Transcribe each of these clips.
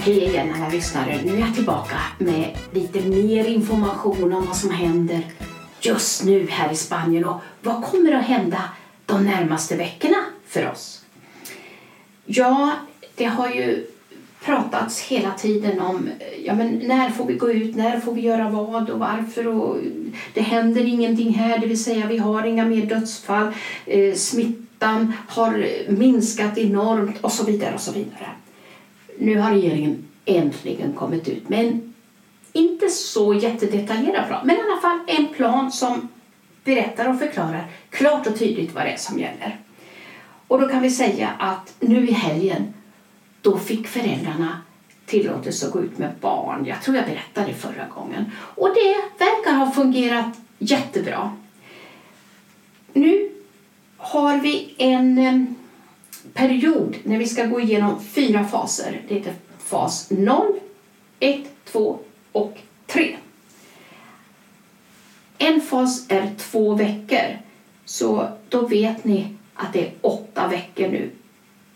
hej igen alla lyssnare. Nu är jag tillbaka med lite mer information om vad som händer just nu här i Spanien och vad kommer att hända de närmaste veckorna för oss. Ja, det har ju pratats hela tiden om ja, men när får vi gå ut, när får vi göra vad och varför. Och det händer ingenting här, det vill säga vi har inga mer dödsfall, eh, smittan har minskat enormt och så vidare. och så vidare. Nu har regeringen äntligen kommit ut med en inte så jättedetaljerad plan, men i alla fall en plan som berättar och förklarar klart och tydligt vad det är som gäller. Och då kan vi säga att nu i helgen då fick föräldrarna tillåtelse att gå ut med barn. Jag tror jag berättade förra gången. Och det verkar ha fungerat jättebra. Nu har vi en eh, period när vi ska gå igenom fyra faser. Det heter fas 0, 1, 2 och 3. En fas är två veckor, så då vet ni att det är åtta veckor nu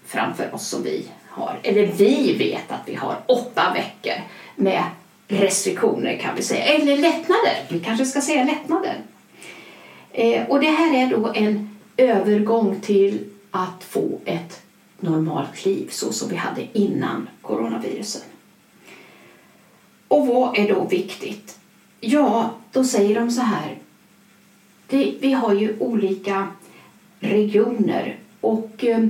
framför oss som vi har, eller vi vet att vi har åtta veckor med restriktioner kan vi säga, eller lättnader. Vi kanske ska säga lättnader. Eh, och det här är då en övergång till att få ett normalt liv så som vi hade innan coronaviruset. Och vad är då viktigt? Ja, då säger de så här. Det, vi har ju olika regioner och eh,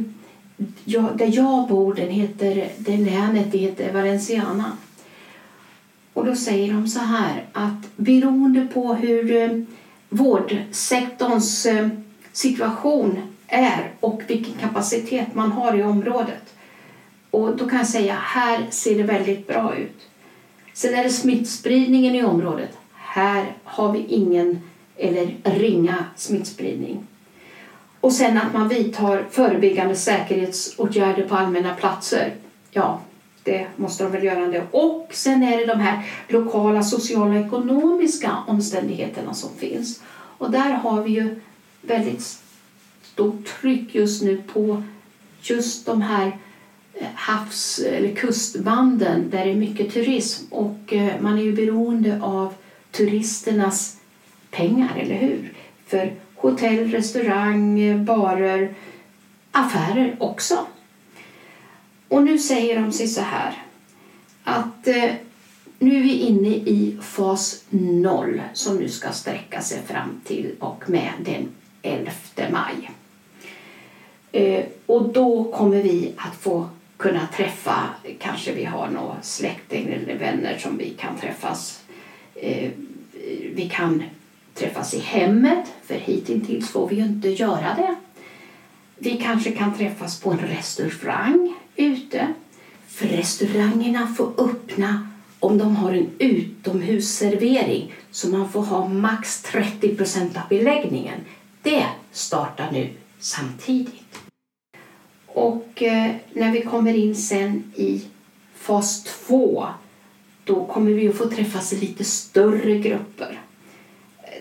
där jag bor, den heter, det länet det heter Valenciana. Och då säger de så här att beroende på hur eh, vårdsektorns eh, situation är och vilken kapacitet man har i området. Och då kan jag säga här ser det väldigt bra ut. Sen är det smittspridningen i området. Här har vi ingen eller ringa smittspridning. Och sen att man vidtar förebyggande säkerhetsåtgärder på allmänna platser. Ja, det måste de väl göra ändå. Och sen är det de här lokala sociala och ekonomiska omständigheterna som finns. Och där har vi ju väldigt stort tryck just nu på just de här eh, havs eller kustbanden där det är mycket turism och eh, man är ju beroende av turisternas pengar, eller hur? För hotell, restaurang, barer, affärer också. Och nu säger de sig så här att eh, nu är vi inne i fas 0 som nu ska sträcka sig fram till och med den 11 maj. Eh, och då kommer vi att få kunna träffa, kanske vi har några släkting eller vänner som vi kan träffas. Eh, vi kan träffas i hemmet, för hittills får vi ju inte göra det. Vi kanske kan träffas på en restaurang ute. För restaurangerna får öppna om de har en utomhusservering så man får ha max 30 procent av beläggningen. Det startar nu samtidigt. Och eh, när vi kommer in sen i fas 2 då kommer vi att få träffas i lite större grupper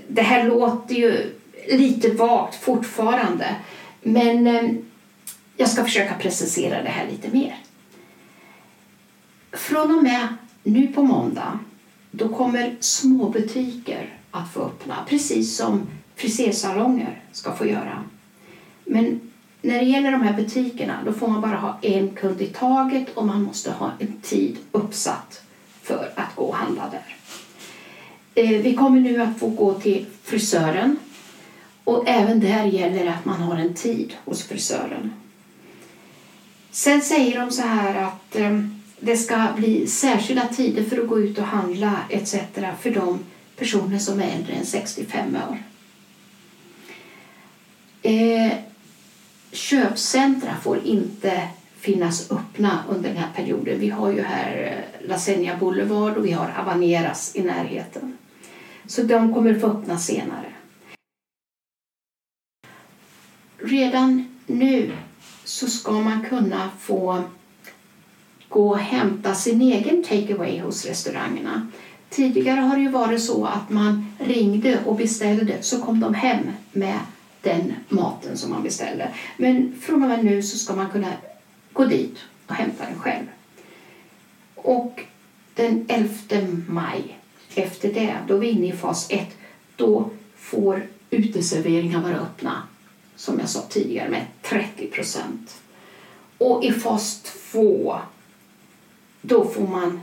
det här låter ju lite vagt fortfarande men eh, jag ska försöka precisera det här lite mer. Från och med nu på måndag då kommer småbutiker att få öppna precis som frisersalonger ska få göra. Men när det gäller de här butikerna då får man bara ha en kund i taget och man måste ha en tid uppsatt för att gå och handla där. Eh, vi kommer nu att få gå till frisören och även där gäller det att man har en tid hos frisören. Sen säger de så här att ehm, det ska bli särskilda tider för att gå ut och handla etc. för de personer som är äldre än 65 år. Eh, Köpcentra får inte finnas öppna under den här perioden. Vi har ju här eh, La Senia Boulevard och vi har Avaneras i närheten. Så de kommer få öppna senare. Redan nu så ska man kunna få gå och hämta sin egen takeaway hos restaurangerna. Tidigare har det ju varit så att man ringde och beställde så kom de hem med den maten som man beställer. Men från och med nu så ska man kunna gå dit och hämta den själv. Och den 11 maj, efter det, då är vi inne i fas 1. Då får uteserveringar vara öppna, som jag sa tidigare, med 30 procent. Och i fas 2, då får man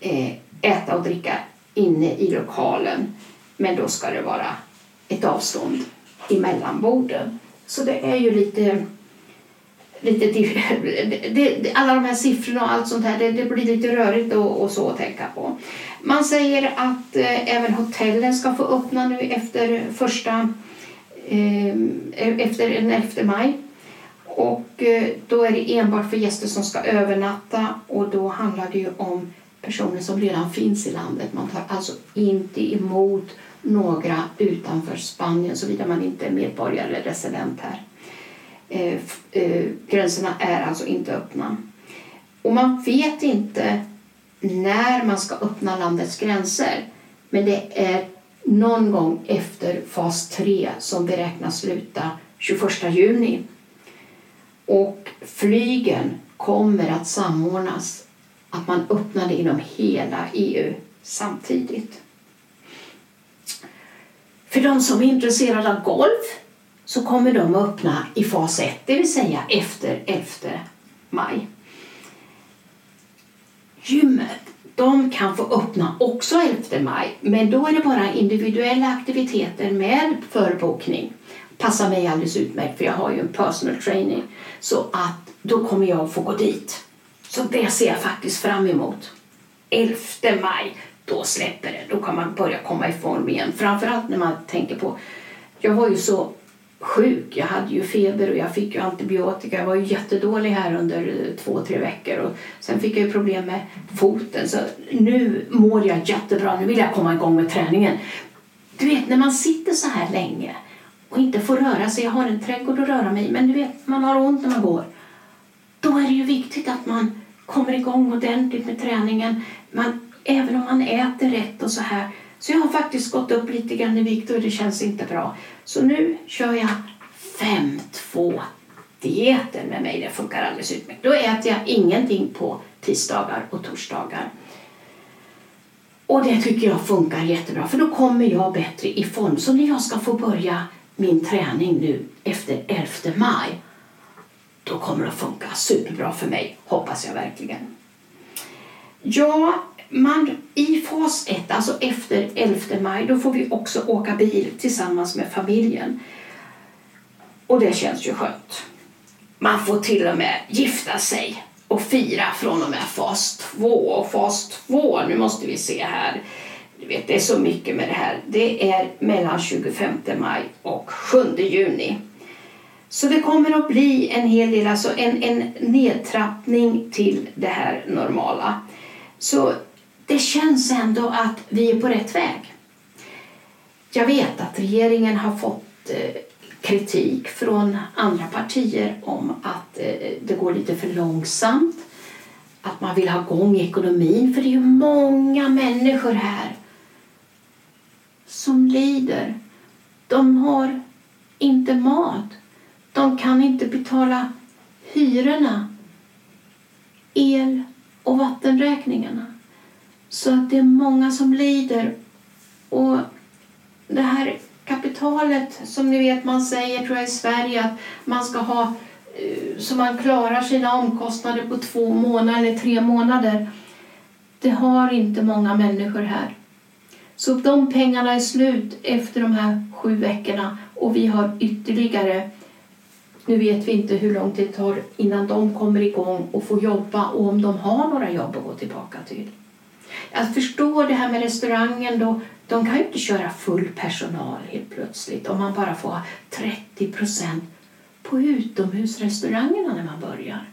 eh, äta och dricka inne i lokalen. Men då ska det vara ett avstånd emellan borden. Så det är ju lite... lite det, det, alla de här siffrorna och allt sånt här, det, det blir lite rörigt och, och, så att tänka på. Man säger att eh, även hotellen ska få öppna nu efter första eh, e-, efter den 11 maj. Och eh, då är det enbart för gäster som ska övernatta och då handlar det ju om personer som redan finns i landet. Man tar alltså inte emot några utanför Spanien såvida man inte är medborgare eller resident här. Eh, eh, gränserna är alltså inte öppna. Och man vet inte när man ska öppna landets gränser. Men det är någon gång efter fas 3 som beräknas sluta 21 juni. Och flygen kommer att samordnas, att man öppnar det inom hela EU samtidigt. För de som är intresserade av golf så kommer de att öppna i fas 1, det vill säga efter 11 maj. Gymmet de kan få öppna också 11 maj, men då är det bara individuella aktiviteter med förbokning. Passar mig alldeles utmärkt för jag har ju en personal training. Så att då kommer jag att få gå dit. Så det ser jag faktiskt fram emot. 11 maj, då släpper det. Då kan man börja komma i form igen. Framförallt när man tänker på... Jag var ju så sjuk. Jag hade ju feber och jag fick ju antibiotika. Jag var ju jättedålig här under eh, två, tre veckor. Och sen fick jag ju problem med foten. Så nu mår jag jättebra. Nu vill jag komma igång med träningen. Du vet, när man sitter så här länge och inte får röra sig. Jag har en trädgård att röra mig i, men du vet, man har ont när man går. Då är det ju viktigt att man kommer igång ordentligt med träningen. Man, även om man äter rätt och så här så jag har faktiskt gått upp lite grann i vikt och det känns inte bra. Så nu kör jag 5-2 dieten med mig. Det funkar alldeles utmärkt. Då äter jag ingenting på tisdagar och torsdagar. Och det tycker jag funkar jättebra för då kommer jag bättre i form. Så när jag ska få börja min träning nu efter 11 maj då kommer det att funka superbra för mig, hoppas jag verkligen. Ja, man, I fas 1, alltså efter 11 maj, då får vi också åka bil tillsammans med familjen. Och det känns ju skönt. Man får till och med gifta sig och fira från och med fas 2. Och fas 2, nu måste vi se här. Du vet, det är så mycket med det här. Det är mellan 25 maj och 7 juni. Så det kommer att bli en hel del, alltså en, en nedtrappning till det här normala. Så det känns ändå att vi är på rätt väg. Jag vet att regeringen har fått eh, kritik från andra partier om att eh, det går lite för långsamt, att man vill ha igång ekonomin, för det är ju många människor här som lider. De har inte mat. De kan inte betala hyrorna, el och vattenräkningarna. Så att det är många som lider. Och det här kapitalet som ni vet man säger tror jag i Sverige att man ska ha eh, så man klarar sina omkostnader på två månader eller tre månader. Det har inte många människor här. Så de pengarna är slut efter de här sju veckorna och vi har ytterligare nu vet vi inte hur lång tid det tar innan de kommer igång och får jobba och om de har några jobb att gå tillbaka till. Jag förstår det här med restaurangen. Då, de kan ju inte köra full personal helt plötsligt om man bara får ha 30 procent på utomhusrestaurangerna när man börjar.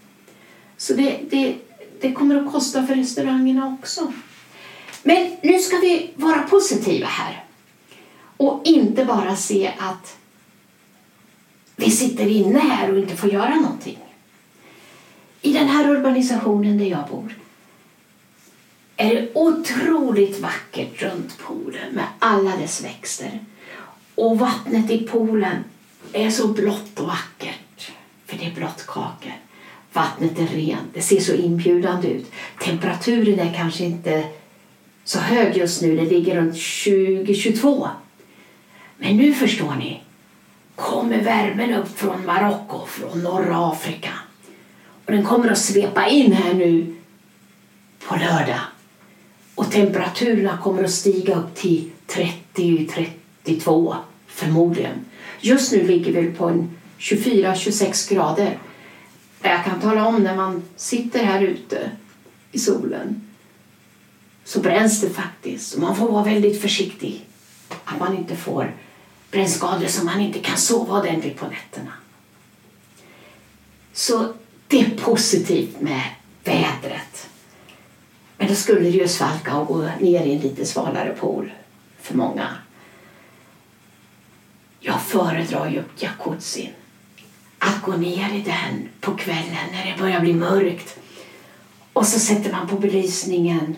Så det, det, det kommer att kosta för restaurangerna också. Men nu ska vi vara positiva här och inte bara se att vi sitter inne här och inte får göra någonting. I den här urbanisationen där jag bor är det otroligt vackert runt poolen med alla dess växter. Och vattnet i poolen är så blått och vackert, för det är blått kakel. Vattnet är rent, det ser så inbjudande ut. Temperaturen är kanske inte så hög just nu, det ligger runt 20-22. Men nu förstår ni, kommer värmen upp från Marocko, från norra Afrika. Och den kommer att svepa in här nu på lördag. Och temperaturerna kommer att stiga upp till 30-32 förmodligen. Just nu ligger vi på 24-26 grader. Jag kan tala om när man sitter här ute i solen så bränns det faktiskt. Och man får vara väldigt försiktig att man inte får brännskador så man inte kan sova ordentligt på nätterna. Så det är positivt med vädret. Men då skulle det ju svalka och gå ner i en lite svalare pool för många. Jag föredrar ju jacuzzin. Att gå ner i den på kvällen när det börjar bli mörkt. Och så sätter man på belysningen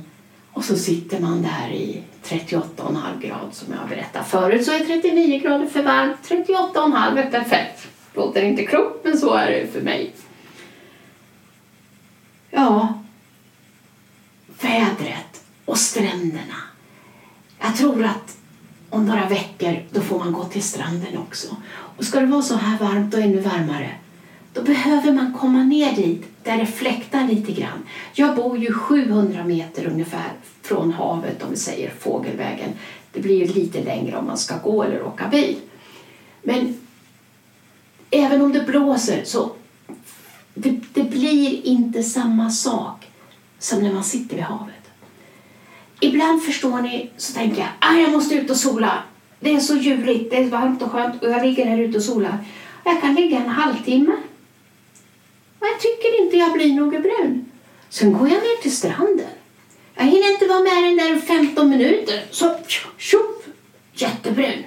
och så sitter man där i 38,5 grad som jag berättade förut. Så är 39 grader för varmt, 38,5 är perfekt. Låter inte klokt men så är det för mig. Ja, vädret och stränderna. Jag tror att om några veckor då får man gå till stranden också. Och ska det vara så här varmt och ännu varmare då behöver man komma ner dit där det fläktar lite grann. Jag bor ju 700 meter ungefär från havet om vi säger fågelvägen. Det blir ju lite längre om man ska gå eller åka bil. Men även om det blåser så det, det blir inte samma sak som när man sitter vid havet. Ibland förstår ni så tänker jag att ah, jag måste ut och sola. Det är så ljuvligt, det är varmt och skönt och jag ligger här ute och solar. Jag kan ligga en halvtimme. Och jag tycker inte jag blir något brun. Sen går jag ner till stranden. Jag hinner inte vara med den där 15 minuter. Så tjoff, jättebrun.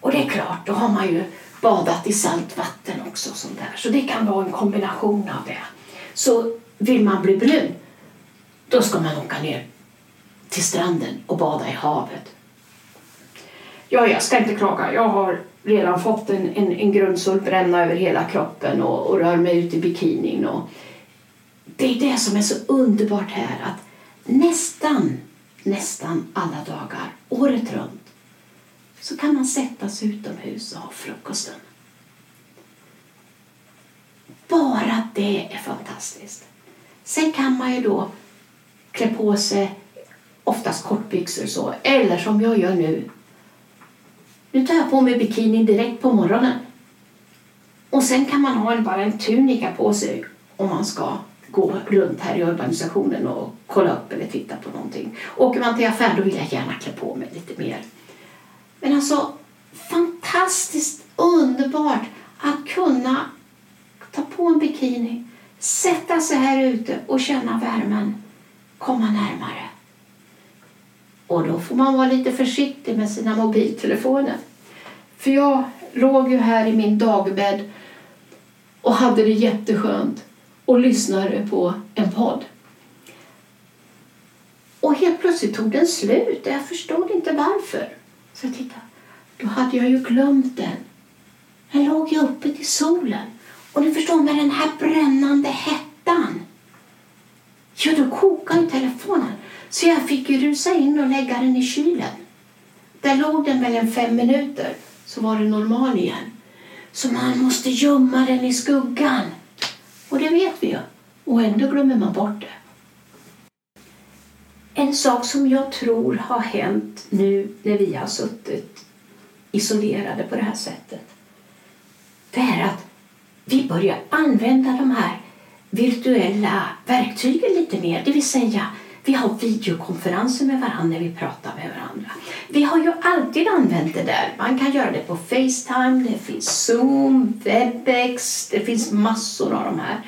Och det är klart, då har man ju badat i saltvatten också. Sånt där. Så det kan vara en kombination av det. Så vill man bli brun, då ska man åka ner till stranden och bada i havet. Ja, jag ska inte klaga. Jag har redan fått en, en, en grundsolbränna över hela kroppen och, och rör mig ut i bikinin. Och det är det som är så underbart här att nästan, nästan alla dagar, året runt, så kan man sätta sig utomhus och ha frukosten. Bara det är fantastiskt. Sen kan man ju då klä på sig oftast kortbyxor så, eller som jag gör nu. Nu tar jag på mig bikini direkt på morgonen. Och sen kan man ha bara en tunika på sig om man ska gå runt här i urbanisationen och kolla upp eller titta på någonting. Åker man till affär då vill jag gärna klä på mig lite mer. Men alltså fantastiskt underbart att kunna ta på en bikini, sätta sig här ute och känna värmen komma närmare. Och då får man vara lite försiktig med sina mobiltelefoner. För jag låg ju här i min dagbädd och hade det jätteskönt och lyssnade på en podd. Och helt plötsligt tog den slut och jag förstod inte varför. Så jag tittade. Då hade jag ju glömt den. Den låg ju uppe till solen. Och ni förstår, med den här brännande hettan. Ja, då kokade ju telefonen. Så jag fick ju rusa in och lägga den i kylen. Där låg den väl en fem minuter, så var den normal igen. Så man måste gömma den i skuggan. Och det vet vi ju. Och ändå glömmer man bort det. En sak som jag tror har hänt nu när vi har suttit isolerade på det här sättet. Det är att vi börjar använda de här virtuella verktygen lite mer. Det vill säga, vi har videokonferenser med varandra när vi pratar med varandra. Vi har ju alltid använt det där. Man kan göra det på Facetime, det finns Zoom, Webex, det finns massor av de här.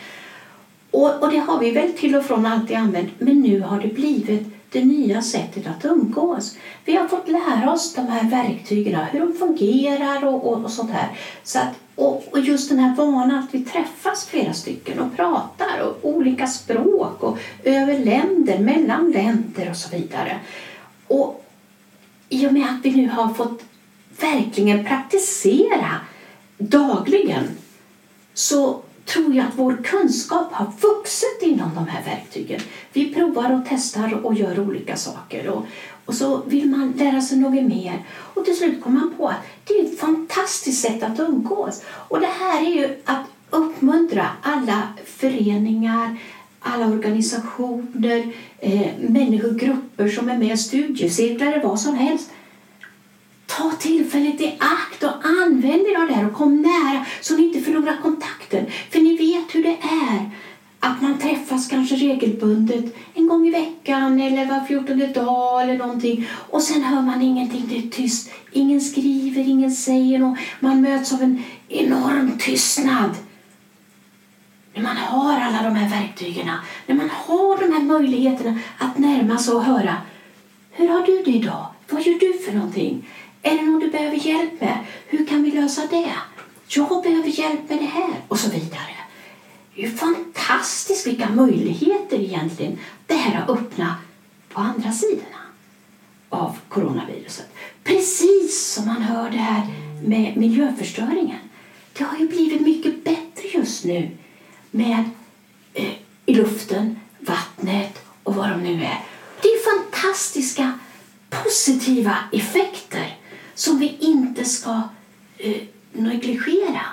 Och, och det har vi väl till och från alltid använt, men nu har det blivit det nya sättet att umgås. Vi har fått lära oss de här verktygen, hur de fungerar och, och, och sånt här. Så att, och, och, just den här vanan att vi träffas flera stycken och pratar och olika språk och över länder, mellan länder och så vidare. Och i och med att vi nu har fått verkligen praktisera dagligen så tror jag att vår kunskap har vuxit inom de här verktygen. Vi provar och testar och gör olika saker. Och, och så vill man lära sig något mer. Och till slut kommer man på att det är ett fantastiskt sätt att umgås. Och det här är ju att uppmuntra alla föreningar, alla organisationer, eh, människogrupper som är med, studiecirklar eller vad som helst. Ta tillfället i akt och använd er av det här och kom nära så ni inte förlorar kontakten. För ni vet hur det är att man träffas kanske regelbundet en gång i veckan eller var fjortonde dag eller någonting och sen hör man ingenting, det är tyst. Ingen skriver, ingen säger något. Man möts av en enorm tystnad. När man har alla de här verktygen, när man har de här möjligheterna att närma sig och höra. Hur har du det idag? Vad gör du för någonting? Är det något du behöver hjälp med? Hur kan vi lösa det? Jag behöver hjälp med det här och så vidare. Det är ju fantastiskt vilka möjligheter egentligen det här har öppnat på andra sidorna av coronaviruset. Precis som man hör det här med miljöförstöringen. Det har ju blivit mycket bättre just nu med eh, i luften, vattnet och vad de nu är. Det är fantastiska positiva effekter som vi inte ska eh, negligera.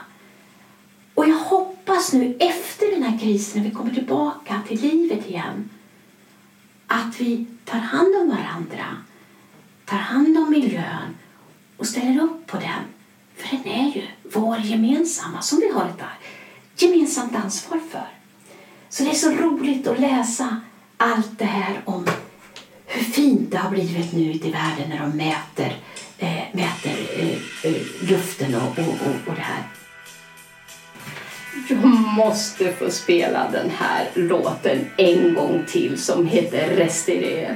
Och jag hoppas nu efter den här krisen, när vi kommer tillbaka till livet igen, att vi tar hand om varandra, tar hand om miljön och ställer upp på den. För den är ju vår gemensamma, som vi har ett gemensamt ansvar för. Så det är så roligt att läsa allt det här om hur fint det har blivit nu ute i världen när de mäter, eh, mäter Eh, eh, luften och, och, och, och det här. Jag måste få spela den här låten en gång till som heter Restiré.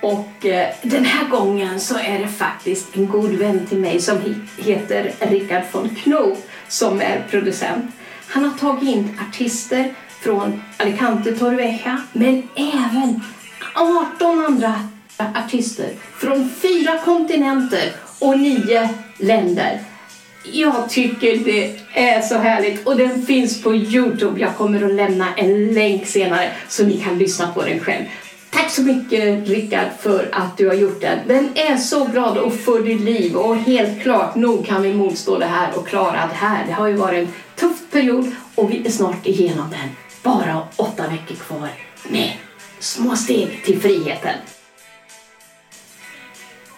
Och eh, den här gången så är det faktiskt en god vän till mig som heter Rickard von Knoop som är producent. Han har tagit in artister från Alicante Torrevieja men även 18 andra artister från fyra kontinenter och nio länder. Jag tycker det är så härligt och den finns på Youtube. Jag kommer att lämna en länk senare så ni kan lyssna på den själv. Tack så mycket Rickard för att du har gjort den. Den är så glad och för ditt liv och helt klart nog kan vi motstå det här och klara det här. Det har ju varit en tuff period och vi är snart igenom den. Bara åtta veckor kvar med små steg till friheten.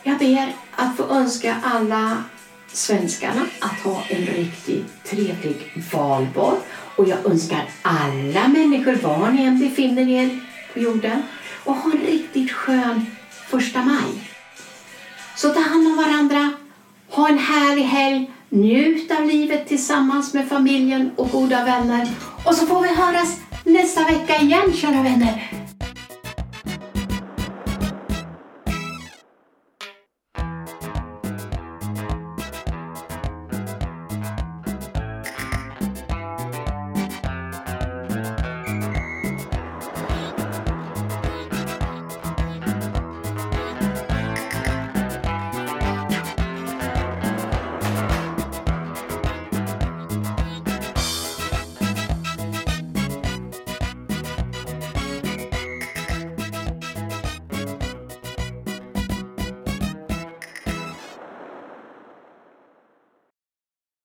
Jag ber att få önska alla svenskarna att ha en riktigt trevlig valborg. Och jag önskar alla människor, var ni än befinner er på jorden, och ha en riktigt skön första maj. Så ta hand om varandra, ha en härlig helg, njut av livet tillsammans med familjen och goda vänner. Och så får vi höras nästa vecka igen kära vänner.